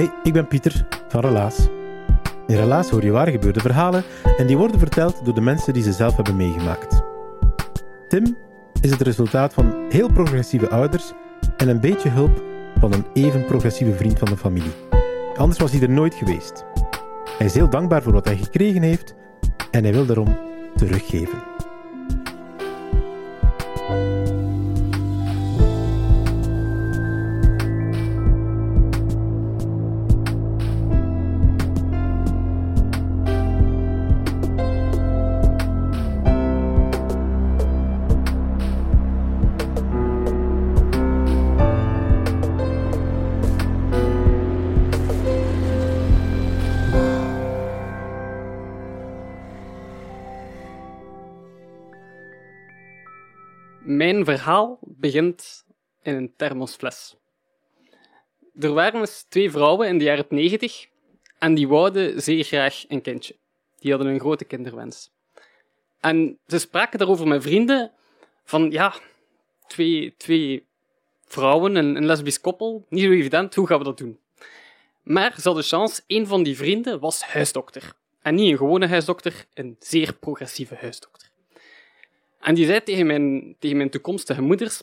Hey, ik ben Pieter van Relaas. In Relaas hoor je waar gebeurde verhalen en die worden verteld door de mensen die ze zelf hebben meegemaakt. Tim is het resultaat van heel progressieve ouders en een beetje hulp van een even progressieve vriend van de familie. Anders was hij er nooit geweest. Hij is heel dankbaar voor wat hij gekregen heeft en hij wil daarom teruggeven. Mijn verhaal begint in een thermosfles. Er waren eens twee vrouwen in de jaren 90 en die wouden zeer graag een kindje. Die hadden een grote kinderwens. En ze spraken daarover met vrienden van, ja, twee, twee vrouwen, een, een lesbisch koppel, niet zo evident, hoe gaan we dat doen? Maar ze hadden chance, een van die vrienden was huisdokter. En niet een gewone huisdokter, een zeer progressieve huisdokter. En die zei tegen mijn, toekomstige moeders,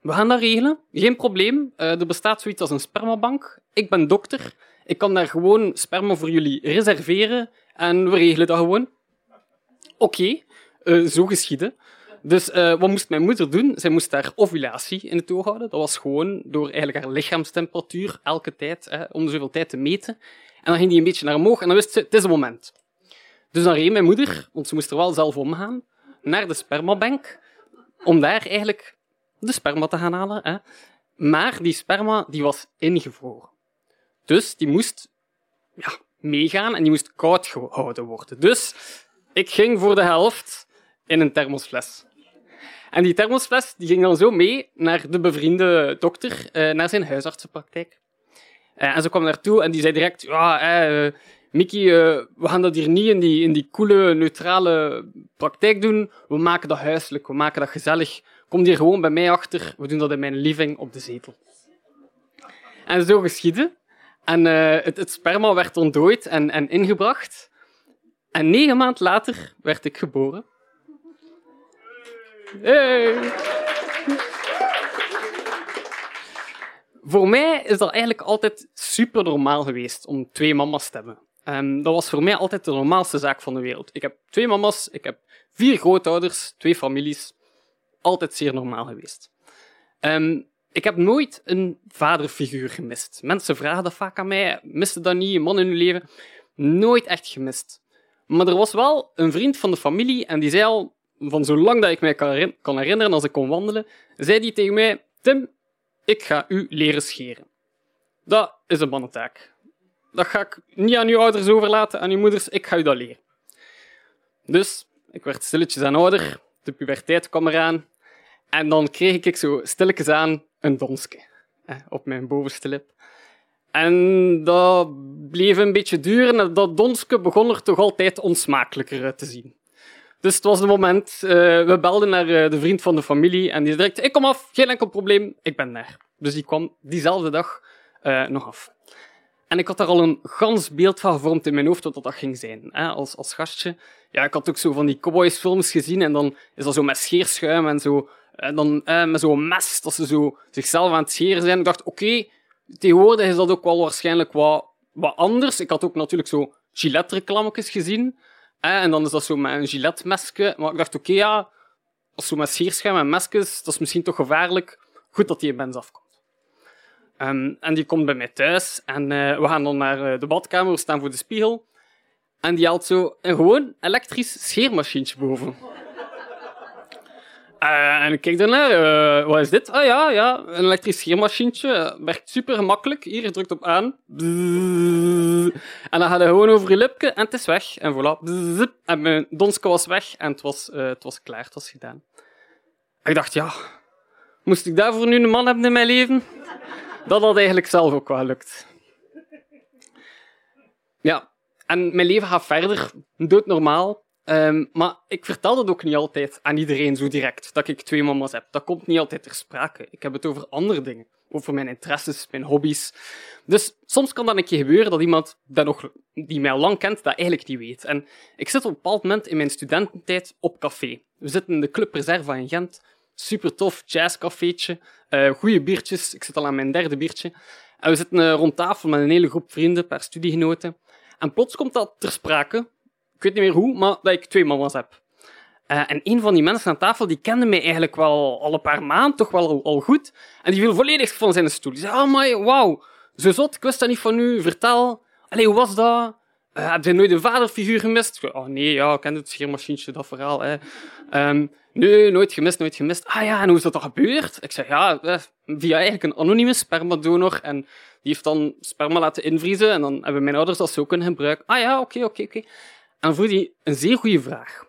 we gaan dat regelen, geen probleem. Uh, er bestaat zoiets als een spermabank. Ik ben dokter. Ik kan daar gewoon sperma voor jullie reserveren en we regelen dat gewoon. Oké, uh, zo geschieden. Dus uh, wat moest mijn moeder doen? Zij moest haar ovulatie in het oog houden. Dat was gewoon door eigenlijk haar lichaamstemperatuur elke tijd, hè, om zoveel tijd te meten. En dan ging die een beetje naar omhoog en dan wist ze, het is het moment. Dus dan reed mijn moeder, want ze moest er wel zelf omgaan, naar de spermabank om daar eigenlijk de sperma te gaan halen. Hè. Maar die sperma die was ingevroren. Dus die moest ja, meegaan en die moest koud gehouden worden. Dus ik ging voor de helft in een thermosfles. En die thermosfles die ging dan zo mee naar de bevriende dokter, eh, naar zijn huisartsenpraktijk. Uh, en ze kwam naartoe en die zei direct, ja, eh, Mickey, uh, we gaan dat hier niet in die, in die coole, neutrale praktijk doen. We maken dat huiselijk, we maken dat gezellig. Kom hier gewoon bij mij achter. We doen dat in mijn living op de zetel. En zo geschiedde. En uh, het, sperma werd ontdooid en, en ingebracht. En negen maanden later werd ik geboren. Voor mij is dat eigenlijk altijd super normaal geweest om twee mama's te hebben. Um, dat was voor mij altijd de normaalste zaak van de wereld. Ik heb twee mama's, ik heb vier grootouders, twee families. Altijd zeer normaal geweest. Um, ik heb nooit een vaderfiguur gemist. Mensen vragen dat vaak aan mij. Miste dat niet, een man in hun leven? Nooit echt gemist. Maar er was wel een vriend van de familie en die zei al, van zolang dat ik mij kan herinneren als ik kon wandelen, zei die tegen mij, Tim, ik ga u leren scheren. Dat is een mannentaak dat ga ik niet aan uw ouders overlaten, aan uw moeders. Ik ga u dat leren. Dus ik werd stilletjes aan ouder. De puberteit kwam eraan. En dan kreeg ik zo stilletjes aan een donske op mijn bovenste lip. En dat bleef een beetje duren en dat donske begon er toch altijd onsmakelijker te zien. Dus het was het moment, uh, we belden naar uh, de vriend van de familie en die direct, ik kom af, geen enkel probleem, ik ben daar. Dus die kwam diezelfde dag uh, nog af. En ik had daar al een gans beeld van gevormd in mijn hoofd wat dat ging zijn, hè, als, als gastje. Ja, ik had ook zo van die cowboysfilms gezien en dan is dat zo met scheerschuim en zo. En dan eh, met zo'n mes, dat ze zo zichzelf aan het scheren zijn. Ik dacht, oké, okay, tegenwoordig is dat ook wel waarschijnlijk wat, wat anders. Ik had ook natuurlijk zo Gillette-reclametjes gezien. En dan is dat zo met een Gillette-mesje. Maar ik dacht, oké, ja, als zo met scheerschuim en mesjes, dat is misschien toch gevaarlijk. Goed dat die een mens afkomt. Um, en die komt bij mij thuis en uh, we gaan dan naar uh, de badkamer, we staan voor de spiegel. En die haalt zo een gewoon elektrisch scheermachientje boven. Uh, en ik kijk ernaar, uh, wat is dit? Ah ja, ja, een elektrisch scheermachientje. Werkt super gemakkelijk. Hier, je drukt op aan. En dan gaat hij gewoon over je lipje en het is weg. En voilà. En mijn donske was weg en het was, het was klaar, het was gedaan. ik dacht, ja, moest ik daarvoor nu een man hebben in mijn leven? Dat had eigenlijk zelf ook wel gelukt. Ja, en mijn leven gaat verder, doodnormaal. Um, maar ik vertel dat ook niet altijd aan iedereen zo direct, dat ik twee mama's heb. Dat komt niet altijd ter sprake. Ik heb het over andere dingen. Over mijn interesses, mijn hobby's. Dus soms kan dat een keer gebeuren dat iemand dat nog, die mij lang kent, dat eigenlijk niet weet. En ik zit op een bepaald moment in mijn studententijd op café. We zitten in de Club Reserva in Gent. Super tof jazzcafeetje. Uh, goede biertjes. Ik zit al aan mijn derde biertje. En we zitten uh, rond tafel met een hele groep vrienden, paar studiegenoten. En plots komt dat ter sprake, ik weet niet meer hoe, maar dat ik twee mama's heb. Uh, en een van die mensen aan tafel, die kende mij eigenlijk wel al een paar maanden, toch wel al, al goed. En die viel volledig van zijn stoel. Die zei, oh my, wauw, zo zot, ik wist dat niet van u, vertel. Allee, hoe was dat? Uh, heb je nooit een vaderfiguur gemist? Oh nee, ja, ik ken het scheermachientje, dat verhaal. Hè. Um, nee, nooit gemist, nooit gemist. Ah ja, en hoe is dat dan gebeurd? Ik zei, ja, eh, via eigenlijk een anonieme spermadonor. En die heeft dan sperma laten invriezen en dan hebben mijn ouders dat zo kunnen gebruiken. Ah ja, oké, oké, oké. En dan vroeg hij een zeer goede vraag.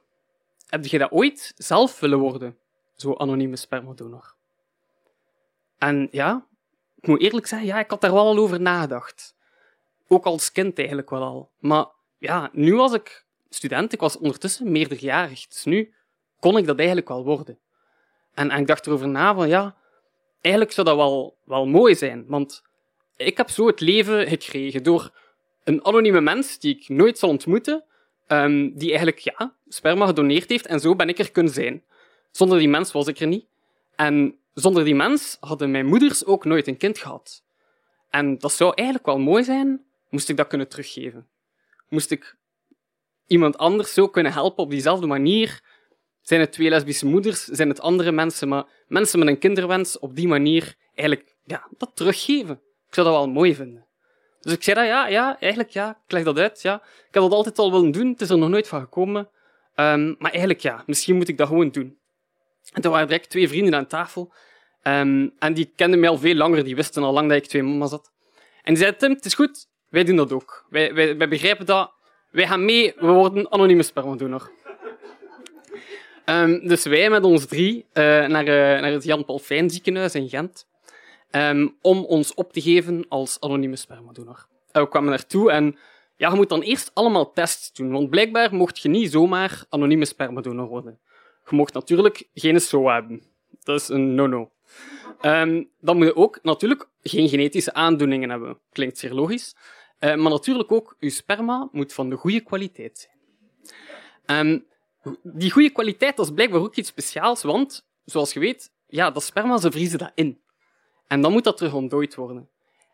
Heb je dat ooit zelf willen worden? Zo anonieme spermadonor. En ja, ik moet eerlijk zeggen, ja, ik had daar wel al over nagedacht. Ook als kind eigenlijk wel al. Maar ja, nu was ik student, ik was ondertussen meerderjarig. Dus nu kon ik dat eigenlijk wel worden. En, en ik dacht erover na van, ja, eigenlijk zou dat wel, wel mooi zijn. Want ik heb zo het leven gekregen door een anonieme mens die ik nooit zal ontmoeten, um, die eigenlijk ja, sperma gedoneerd heeft en zo ben ik er kunnen zijn. Zonder die mens was ik er niet. En zonder die mens hadden mijn moeders ook nooit een kind gehad. En dat zou eigenlijk wel mooi zijn, moest ik dat kunnen teruggeven. Moest ik iemand anders zo kunnen helpen op diezelfde manier. Zijn het twee lesbische moeders, zijn het andere mensen, maar mensen met een kinderwens op die manier eigenlijk ja, dat teruggeven. Ik zou dat wel mooi vinden. Dus ik zei dat, ja, ja, eigenlijk ja, ik leg dat uit, ja. Ik heb dat altijd al willen doen, het is er nog nooit van gekomen. Um, maar eigenlijk ja, misschien moet ik dat gewoon doen. En toen waren direct twee vrienden aan tafel. Um, en die kenden mij al veel langer, die wisten al lang dat ik twee mama's had. En die zeiden, Tim, het is goed, wij doen dat ook. Wij, wij, begrijpen dat, wij gaan mee, we worden anonieme spermadonor. Um, dus wij met ons drie uh, naar, uh, naar het Jan Paul Fijn ziekenhuis in Gent. Um, om ons op te geven als anonieme spermadonor. Uh, we kwamen naartoe en ja, je moet dan eerst allemaal tests doen, want blijkbaar mocht je niet zomaar anonieme spermadonor worden. Je mocht natuurlijk geen SO hebben. Dat is een no-no. Um, dan moet je ook natuurlijk geen genetische aandoeningen hebben. Klinkt zeer logisch. Uh, maar natuurlijk ook, je sperma moet van de goede kwaliteit zijn. Um, die goede kwaliteit dat is blijkbaar ook iets speciaals, want, zoals je weet, ja, dat sperma, ze vriezen dat in. En dan moet dat terug ontdooid worden.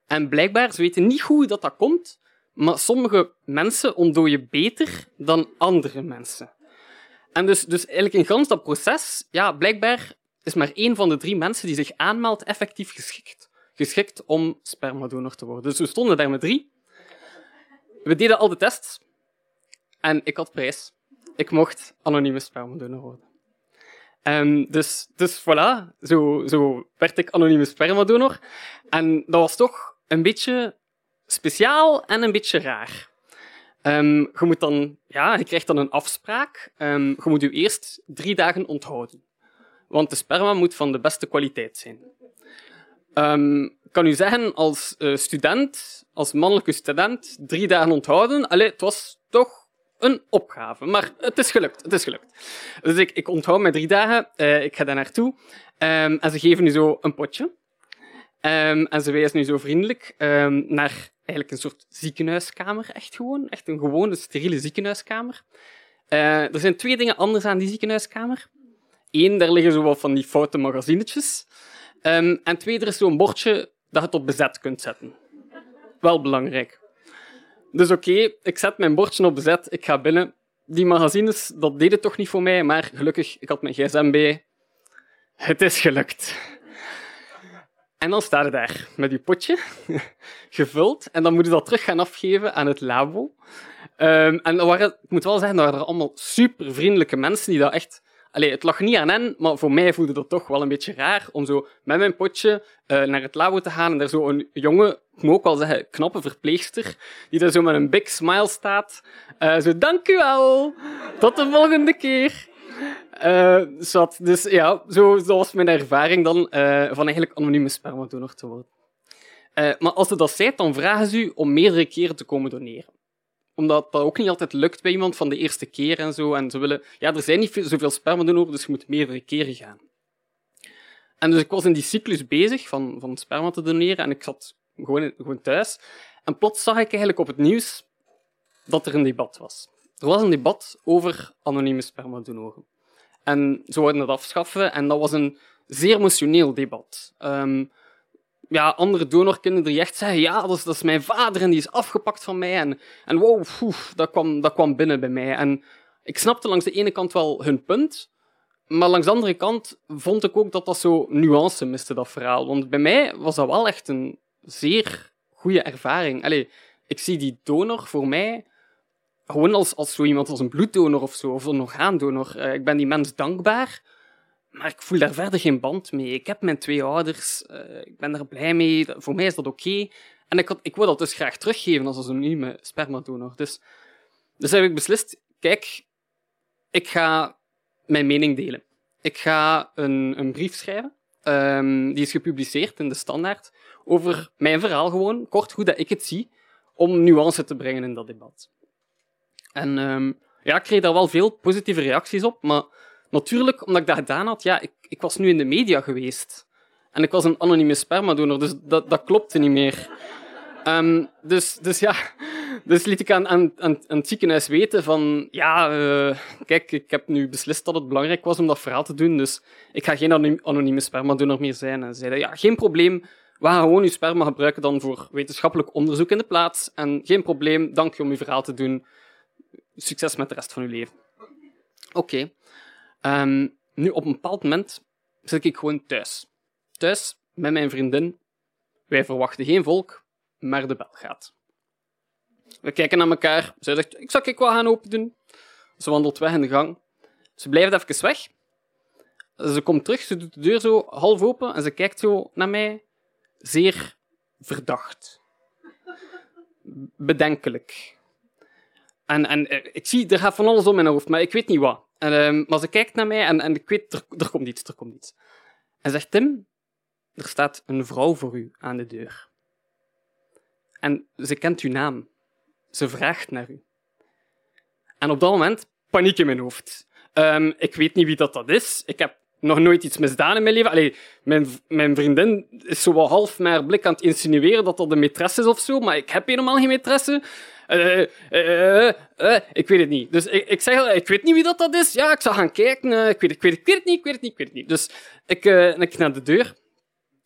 En blijkbaar, ze weten niet hoe dat, dat komt, maar sommige mensen ontdooien beter dan andere mensen. En dus, dus eigenlijk in gans dat proces, ja, blijkbaar is maar één van de drie mensen die zich aanmeldt effectief geschikt. Geschikt om spermadonor te worden. Dus we stonden daar met drie. We deden al de tests. En ik had prijs. Ik mocht anonieme spermadonor worden. Um, dus, dus voilà, zo, zo werd ik anonieme spermadonor. En dat was toch een beetje speciaal en een beetje raar. Um, je moet dan, ja, je krijgt dan een afspraak. Um, je moet je eerst drie dagen onthouden. Want de sperma moet van de beste kwaliteit zijn. Kan u zeggen, als uh, student, als mannelijke student, drie dagen onthouden. Allee, het was toch een opgave. Maar het is gelukt. Het is gelukt. Dus ik, ik onthoud mijn drie dagen. Uh, ik ga daar naartoe. Um, en ze geven nu zo een potje. Um, en ze wijzen nu zo vriendelijk um, naar eigenlijk een soort ziekenhuiskamer. Echt gewoon. Echt een gewone, steriele ziekenhuiskamer. Uh, er zijn twee dingen anders aan die ziekenhuiskamer. Eén, daar liggen zo wat van die foute magazinetjes. en twee, er is zo'n bordje dat je het op bezet kunt zetten. Wel belangrijk. Dus oké, ik zet mijn bordje op bezet, ik ga binnen. Die magazines, dat deden toch niet voor mij, maar gelukkig, ik had mijn gsm bij. Het is gelukt. En dan staat je daar met je potje, gevuld, en dan moet je dat terug gaan afgeven aan het labo. Ehm, en waren, ik moet wel zeggen, dat waren allemaal super vriendelijke mensen die dat echt... Allee, het lag niet aan hen, maar voor mij voelde dat toch wel een beetje raar om zo met mijn potje uh, naar het labo te gaan en daar zo een jonge, ik moet ook wel zeggen, knappe verpleegster, die daar zo met een big smile staat. Uh, zo, dank u wel, tot de volgende keer. Uh, zat. Dus ja, zo, zo was mijn ervaring dan van eigenlijk anonieme spermadonor te worden. maar als ze dat zei, dan vragen ze u om meerdere keren te komen doneren omdat dat ook niet altijd lukt bij iemand van de eerste keer en zo. En ze willen... Ja, er zijn niet zoveel spermadonoren, dus je moet meerdere keren gaan. En dus ik was in die cyclus bezig van, van sperma te doneren en ik zat gewoon, gewoon thuis. En plots zag ik eigenlijk op het nieuws dat er een debat was. Er was een debat over anonieme spermadonoren. En ze wouden het afschaffen en dat was een zeer emotioneel debat. Um, ja, andere donorkinderen die echt zeggen, ja, dat is, dat is mijn vader en die is afgepakt van mij. En, en wow, dat, kwam, dat kwam binnen bij mij. En ik snapte langs de ene kant wel hun punt, maar langs de andere kant vond ik ook dat dat zo nuance miste, dat verhaal. Want bij mij was dat wel echt een zeer goede ervaring. Allee, ik zie die donor voor mij gewoon als, als zo iemand als een bloeddonor of zo, of een orgaandonor. Uh, ik ben die mens dankbaar maar ik voel daar verder geen band mee. Ik heb mijn twee ouders, uh, ik ben daar blij mee, voor mij is dat oké. En ik, ik wil dat dus graag teruggeven als anonieme spermadonor. Dus, dus heb ik beslist, kijk, ik ga mijn mening delen. Ik ga een, een brief schrijven, um, die is gepubliceerd in de Standaard, over mijn verhaal gewoon, kort hoe dat ik het zie, om nuance te brengen in dat debat. En um, ja, ik kreeg daar wel veel positieve reacties op, maar Natuurlijk, omdat ik dat gedaan had, ja, ik, ik was nu in de media geweest. En ik was een anonieme spermadonor, dus dat, dat klopte niet meer. Um, dus, dus ja, dus liet ik aan, aan, aan, het ziekenhuis weten van, ja, uh, kijk, ik heb nu beslist dat het belangrijk was om dat verhaal te doen, dus ik ga geen anonieme spermadonor meer zijn. En zeiden, ja, geen probleem, we gaan gewoon uw sperma gebruiken dan voor wetenschappelijk onderzoek in de plaats. En geen probleem, dank je om uw verhaal te doen. Succes met de rest van uw leven. Oké. Um, nu, op een bepaald moment zit ik gewoon thuis. Thuis met mijn vriendin. Wij verwachten geen volk, maar de bel gaat. We kijken naar elkaar. Zij zegt, ik zal ik wel gaan open doen. Ze wandelt weg in de gang. Ze blijft even weg. Ze komt terug, ze doet de deur zo half open en ze kijkt zo naar mij. Zeer verdacht. Bedenkelijk. En, en eh, ik zie, er gaat van alles om mijn hoofd, maar ik weet niet wat. En, um, maar ze kijkt naar mij en, en ik weet, er, er komt iets, er komt iets. En zegt, Tim, er staat een vrouw voor u aan de deur. En ze kent uw naam. Ze vraagt naar u. En op dat moment, paniek in mijn hoofd. Um, ik weet niet wie dat, dat is. Ik heb nog nooit iets misdaan in mijn leven. Allee, mijn, mijn vriendin is zo wel half met blik aan het insinueren dat dat een maîtresse is of zo, maar ik heb helemaal geen maîtresse. Uh, uh, ik weet het niet. Dus ik, ik zeg, ik weet niet wie dat, dat is. Ja, ik zal gaan kijken. ik, weet, ik, weet, ik weet het niet, ik weet het niet, ik weet het niet. Dus ik, ik naar de deur.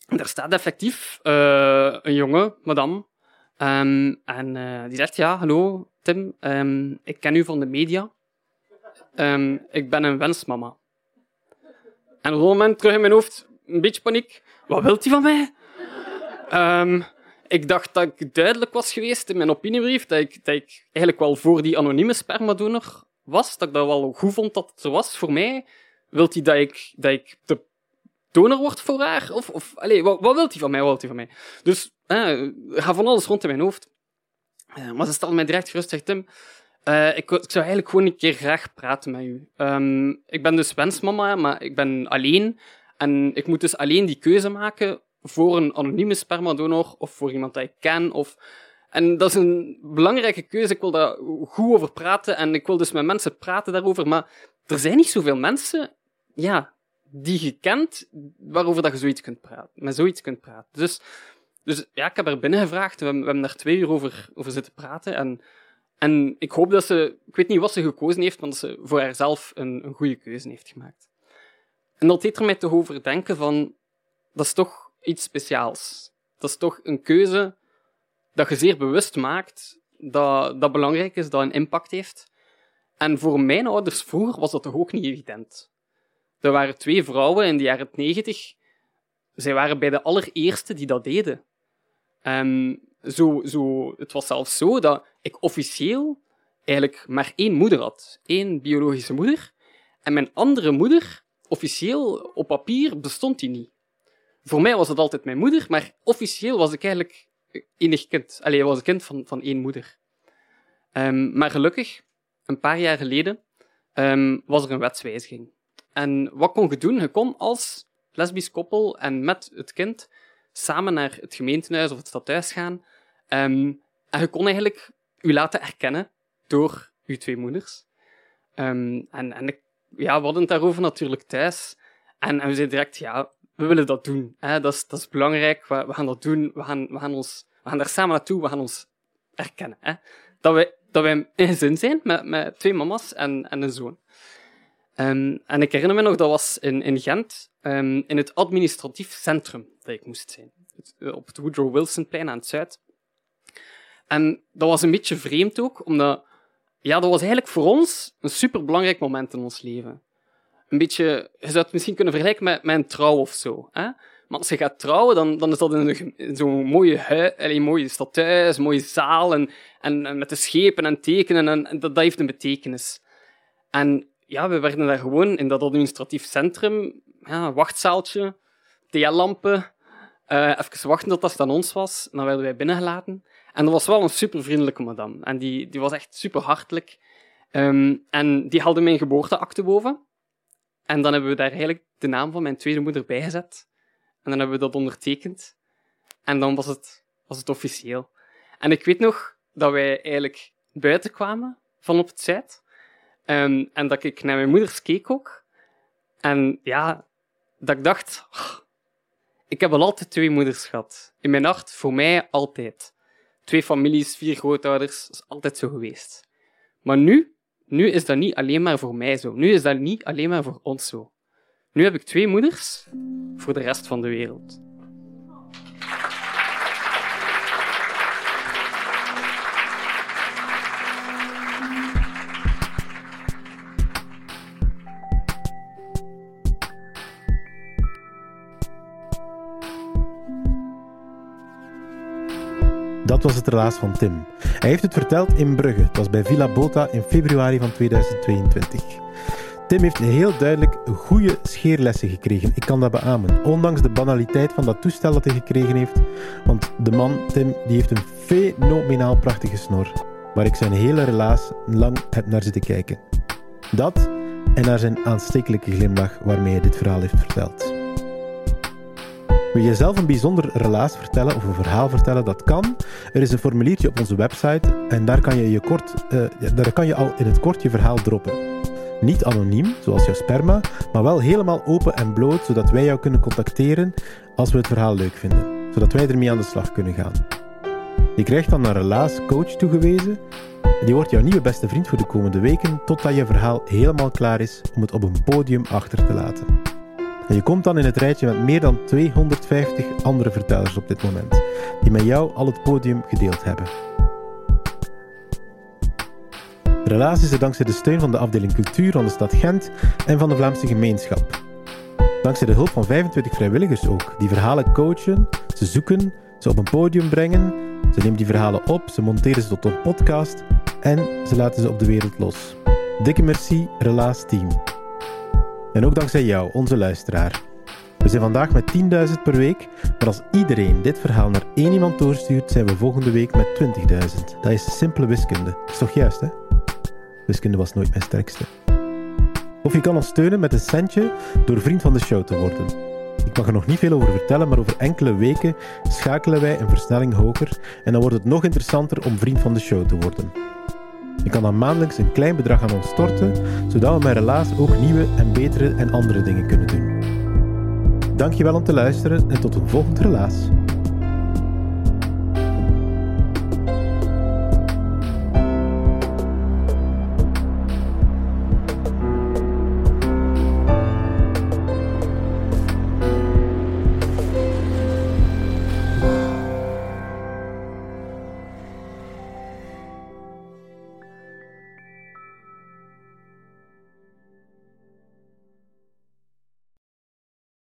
En daar staat effectief een jongen, madame. Um, en die zegt, ja, hallo Tim, um, ik ken u van de media. Um, ik ben een wensmama. En op dat moment terug in mijn hoofd, een beetje paniek. Wat wilt hij van mij? Ik dacht dat ik duidelijk was geweest in mijn opiniebrief, dat ik, dat ik eigenlijk wel voor die anonieme spermadonor was, dat ik dat wel goed vond dat het zo was. Voor mij wilt hij dat ik, dat ik de donor word voor haar? Of, of allez, wat, wat wilt hij van mij? Wat wilt hij van mij? Dus eh, ga van alles rond in mijn hoofd. Uh, maar ze stelde mij direct gerust, zegt Tim, uh, ik, ik, zou eigenlijk gewoon een keer graag praten met u. Um, ik ben dus wensmama, maar ik ben alleen. En ik moet dus alleen die keuze maken voor een anonieme spermadonor of voor iemand dat ik ken. Of... En dat is een belangrijke keuze. Ik wil daar goed over praten en ik wil dus met mensen praten daarover. Maar er zijn niet zoveel mensen ja, die je kent waarover dat je zoiets kunt praten, met zoiets kunt praten. Dus, dus ja, ik heb er binnen gevraagd. We, we hebben daar twee uur over, over zitten praten. En, en ik hoop dat ze, ik weet niet wat ze gekozen heeft, maar dat ze voor haarzelf een, een goede keuze heeft gemaakt. En dat deed er mij toch over denken van, dat is toch iets speciaals. Dat is toch een keuze dat je zeer bewust maakt, dat, dat belangrijk is, dat een impact heeft. En voor mijn ouders vroeger was dat toch ook niet evident. Er waren twee vrouwen in de jaren negentig. Zij waren bij de allereerste die dat deden. En zo, zo, het was zelfs zo dat ik officieel eigenlijk maar één moeder had. één biologische moeder. En mijn andere moeder, officieel op papier, bestond die niet. Voor mij was het altijd mijn moeder, maar officieel was ik eigenlijk enig kind. Allee, was een kind van, van één moeder. Um, maar gelukkig, een paar jaar geleden, um, was er een wetswijziging. En wat kon je doen? Je kon als lesbisch koppel en met het kind samen naar het gemeentehuis of het stadhuis gaan. Um, en je kon eigenlijk je laten erkennen door je twee moeders. En en ik, ja, we hadden het daarover natuurlijk thuis. En, en we zeiden direct, ja, we willen dat doen. Hè? Dat, is, dat is belangrijk, we, we, gaan dat doen. We gaan, we, gaan ons, we gaan daar samen naartoe, we gaan ons erkennen. Hè? Dat, wij, dat wij een gezin zijn met, met twee mama's en, en een zoon. Um, en ik herinner me nog, dat was in, in Gent, um, in het administratief centrum dat ik moest zijn. Eh, op het Woodrow Wilsonplein aan het zuid. En dat was een beetje vreemd ook, omdat ja, dat was eigenlijk voor ons een superbelangrijk moment in ons leven. Een beetje, je zou het misschien kunnen vergelijken met, een trouw of zo. Hè? Maar als je gaat trouwen, dan, dan is dat in zo'n mooie, hui, een mooie een mooie zaal en, en, met de schepen en tekenen. En, dat, dat heeft een betekenis. En ja, we werden daar gewoon in dat administratief centrum, ja, wachtzaaltje, theelampen, uh, even wachten tot dat aan ons was. Dan werden wij binnengelaten. En dat was wel een super vriendelijke madame. En die, die was echt super hartelijk. Um, en die haalde mijn geboorteakte boven. En dan hebben we daar eigenlijk de naam van mijn tweede moeder bijgezet. En dan hebben we dat ondertekend. En dan was het, was het officieel. En ik weet nog dat wij eigenlijk buiten kwamen van op het Zuid. Um, en dat ik naar mijn moeders keek ook. En ja, dat ik dacht, oh, ik heb al altijd twee moeders gehad. In mijn hart, voor mij altijd. Twee families, vier grootouders, dat is altijd zo geweest. Maar nu, nu is dat niet alleen maar voor mij zo. Nu is dat niet alleen maar voor ons zo. Nu heb ik twee moeders voor de rest van de wereld. Dat was het relaas van Tim. Hij heeft het verteld in Brugge. Het was bij Villa Bota in februari van 2022. Tim heeft heel duidelijk goede scheerlessen gekregen. Ik kan dat beamen. Ondanks de banaliteit van dat toestel dat hij gekregen heeft. Want de man, Tim, die heeft een fenomenaal prachtige snor. Waar ik zijn hele relaas lang heb naar zitten kijken. Dat en naar zijn aanstekelijke glimlach waarmee hij dit verhaal heeft verteld. Wil je zelf een bijzonder relaas vertellen of een verhaal vertellen? Dat kan. Er is een formuliertje op onze website en daar kan je, je, kort, uh, daar kan je al in het kort je verhaal droppen. Niet anoniem, zoals jouw sperma, maar wel helemaal open en bloot, zodat wij jou kunnen contacteren als we het verhaal leuk vinden. Zodat wij ermee aan de slag kunnen gaan. Je krijgt dan een relaascoach toegewezen. Die wordt jouw nieuwe beste vriend voor de komende weken, totdat je verhaal helemaal klaar is om het op een podium achter te laten. En je komt dan in het rijtje met meer dan 250 andere vertellers op dit moment, die met jou al het podium gedeeld hebben. Relaas is er dankzij de steun van de afdeling cultuur van de stad Gent en van de Vlaamse gemeenschap. Dankzij de hulp van 25 vrijwilligers ook, die verhalen coachen, ze zoeken, ze op een podium brengen, ze nemen die verhalen op, ze monteren ze tot een podcast en ze laten ze op de wereld los. Dikke merci, Relaas Team. En ook dankzij jou, onze luisteraar. We zijn vandaag met 10.000 per week, maar als iedereen dit verhaal naar één iemand doorstuurt, zijn we volgende week met 20.000. Dat is simpele wiskunde. Is toch juist, hè? Wiskunde was nooit mijn sterkste. Of je kan ons steunen met een centje door vriend van de show te worden. Ik mag er nog niet veel over vertellen, maar over enkele weken schakelen wij een versnelling hoger en dan wordt het nog interessanter om vriend van de show te worden. Je kan dan maandelijks een klein bedrag aan ons storten, zodat we met Relaas ook nieuwe en betere en andere dingen kunnen doen. Dankjewel om te luisteren en tot een volgend Relaas.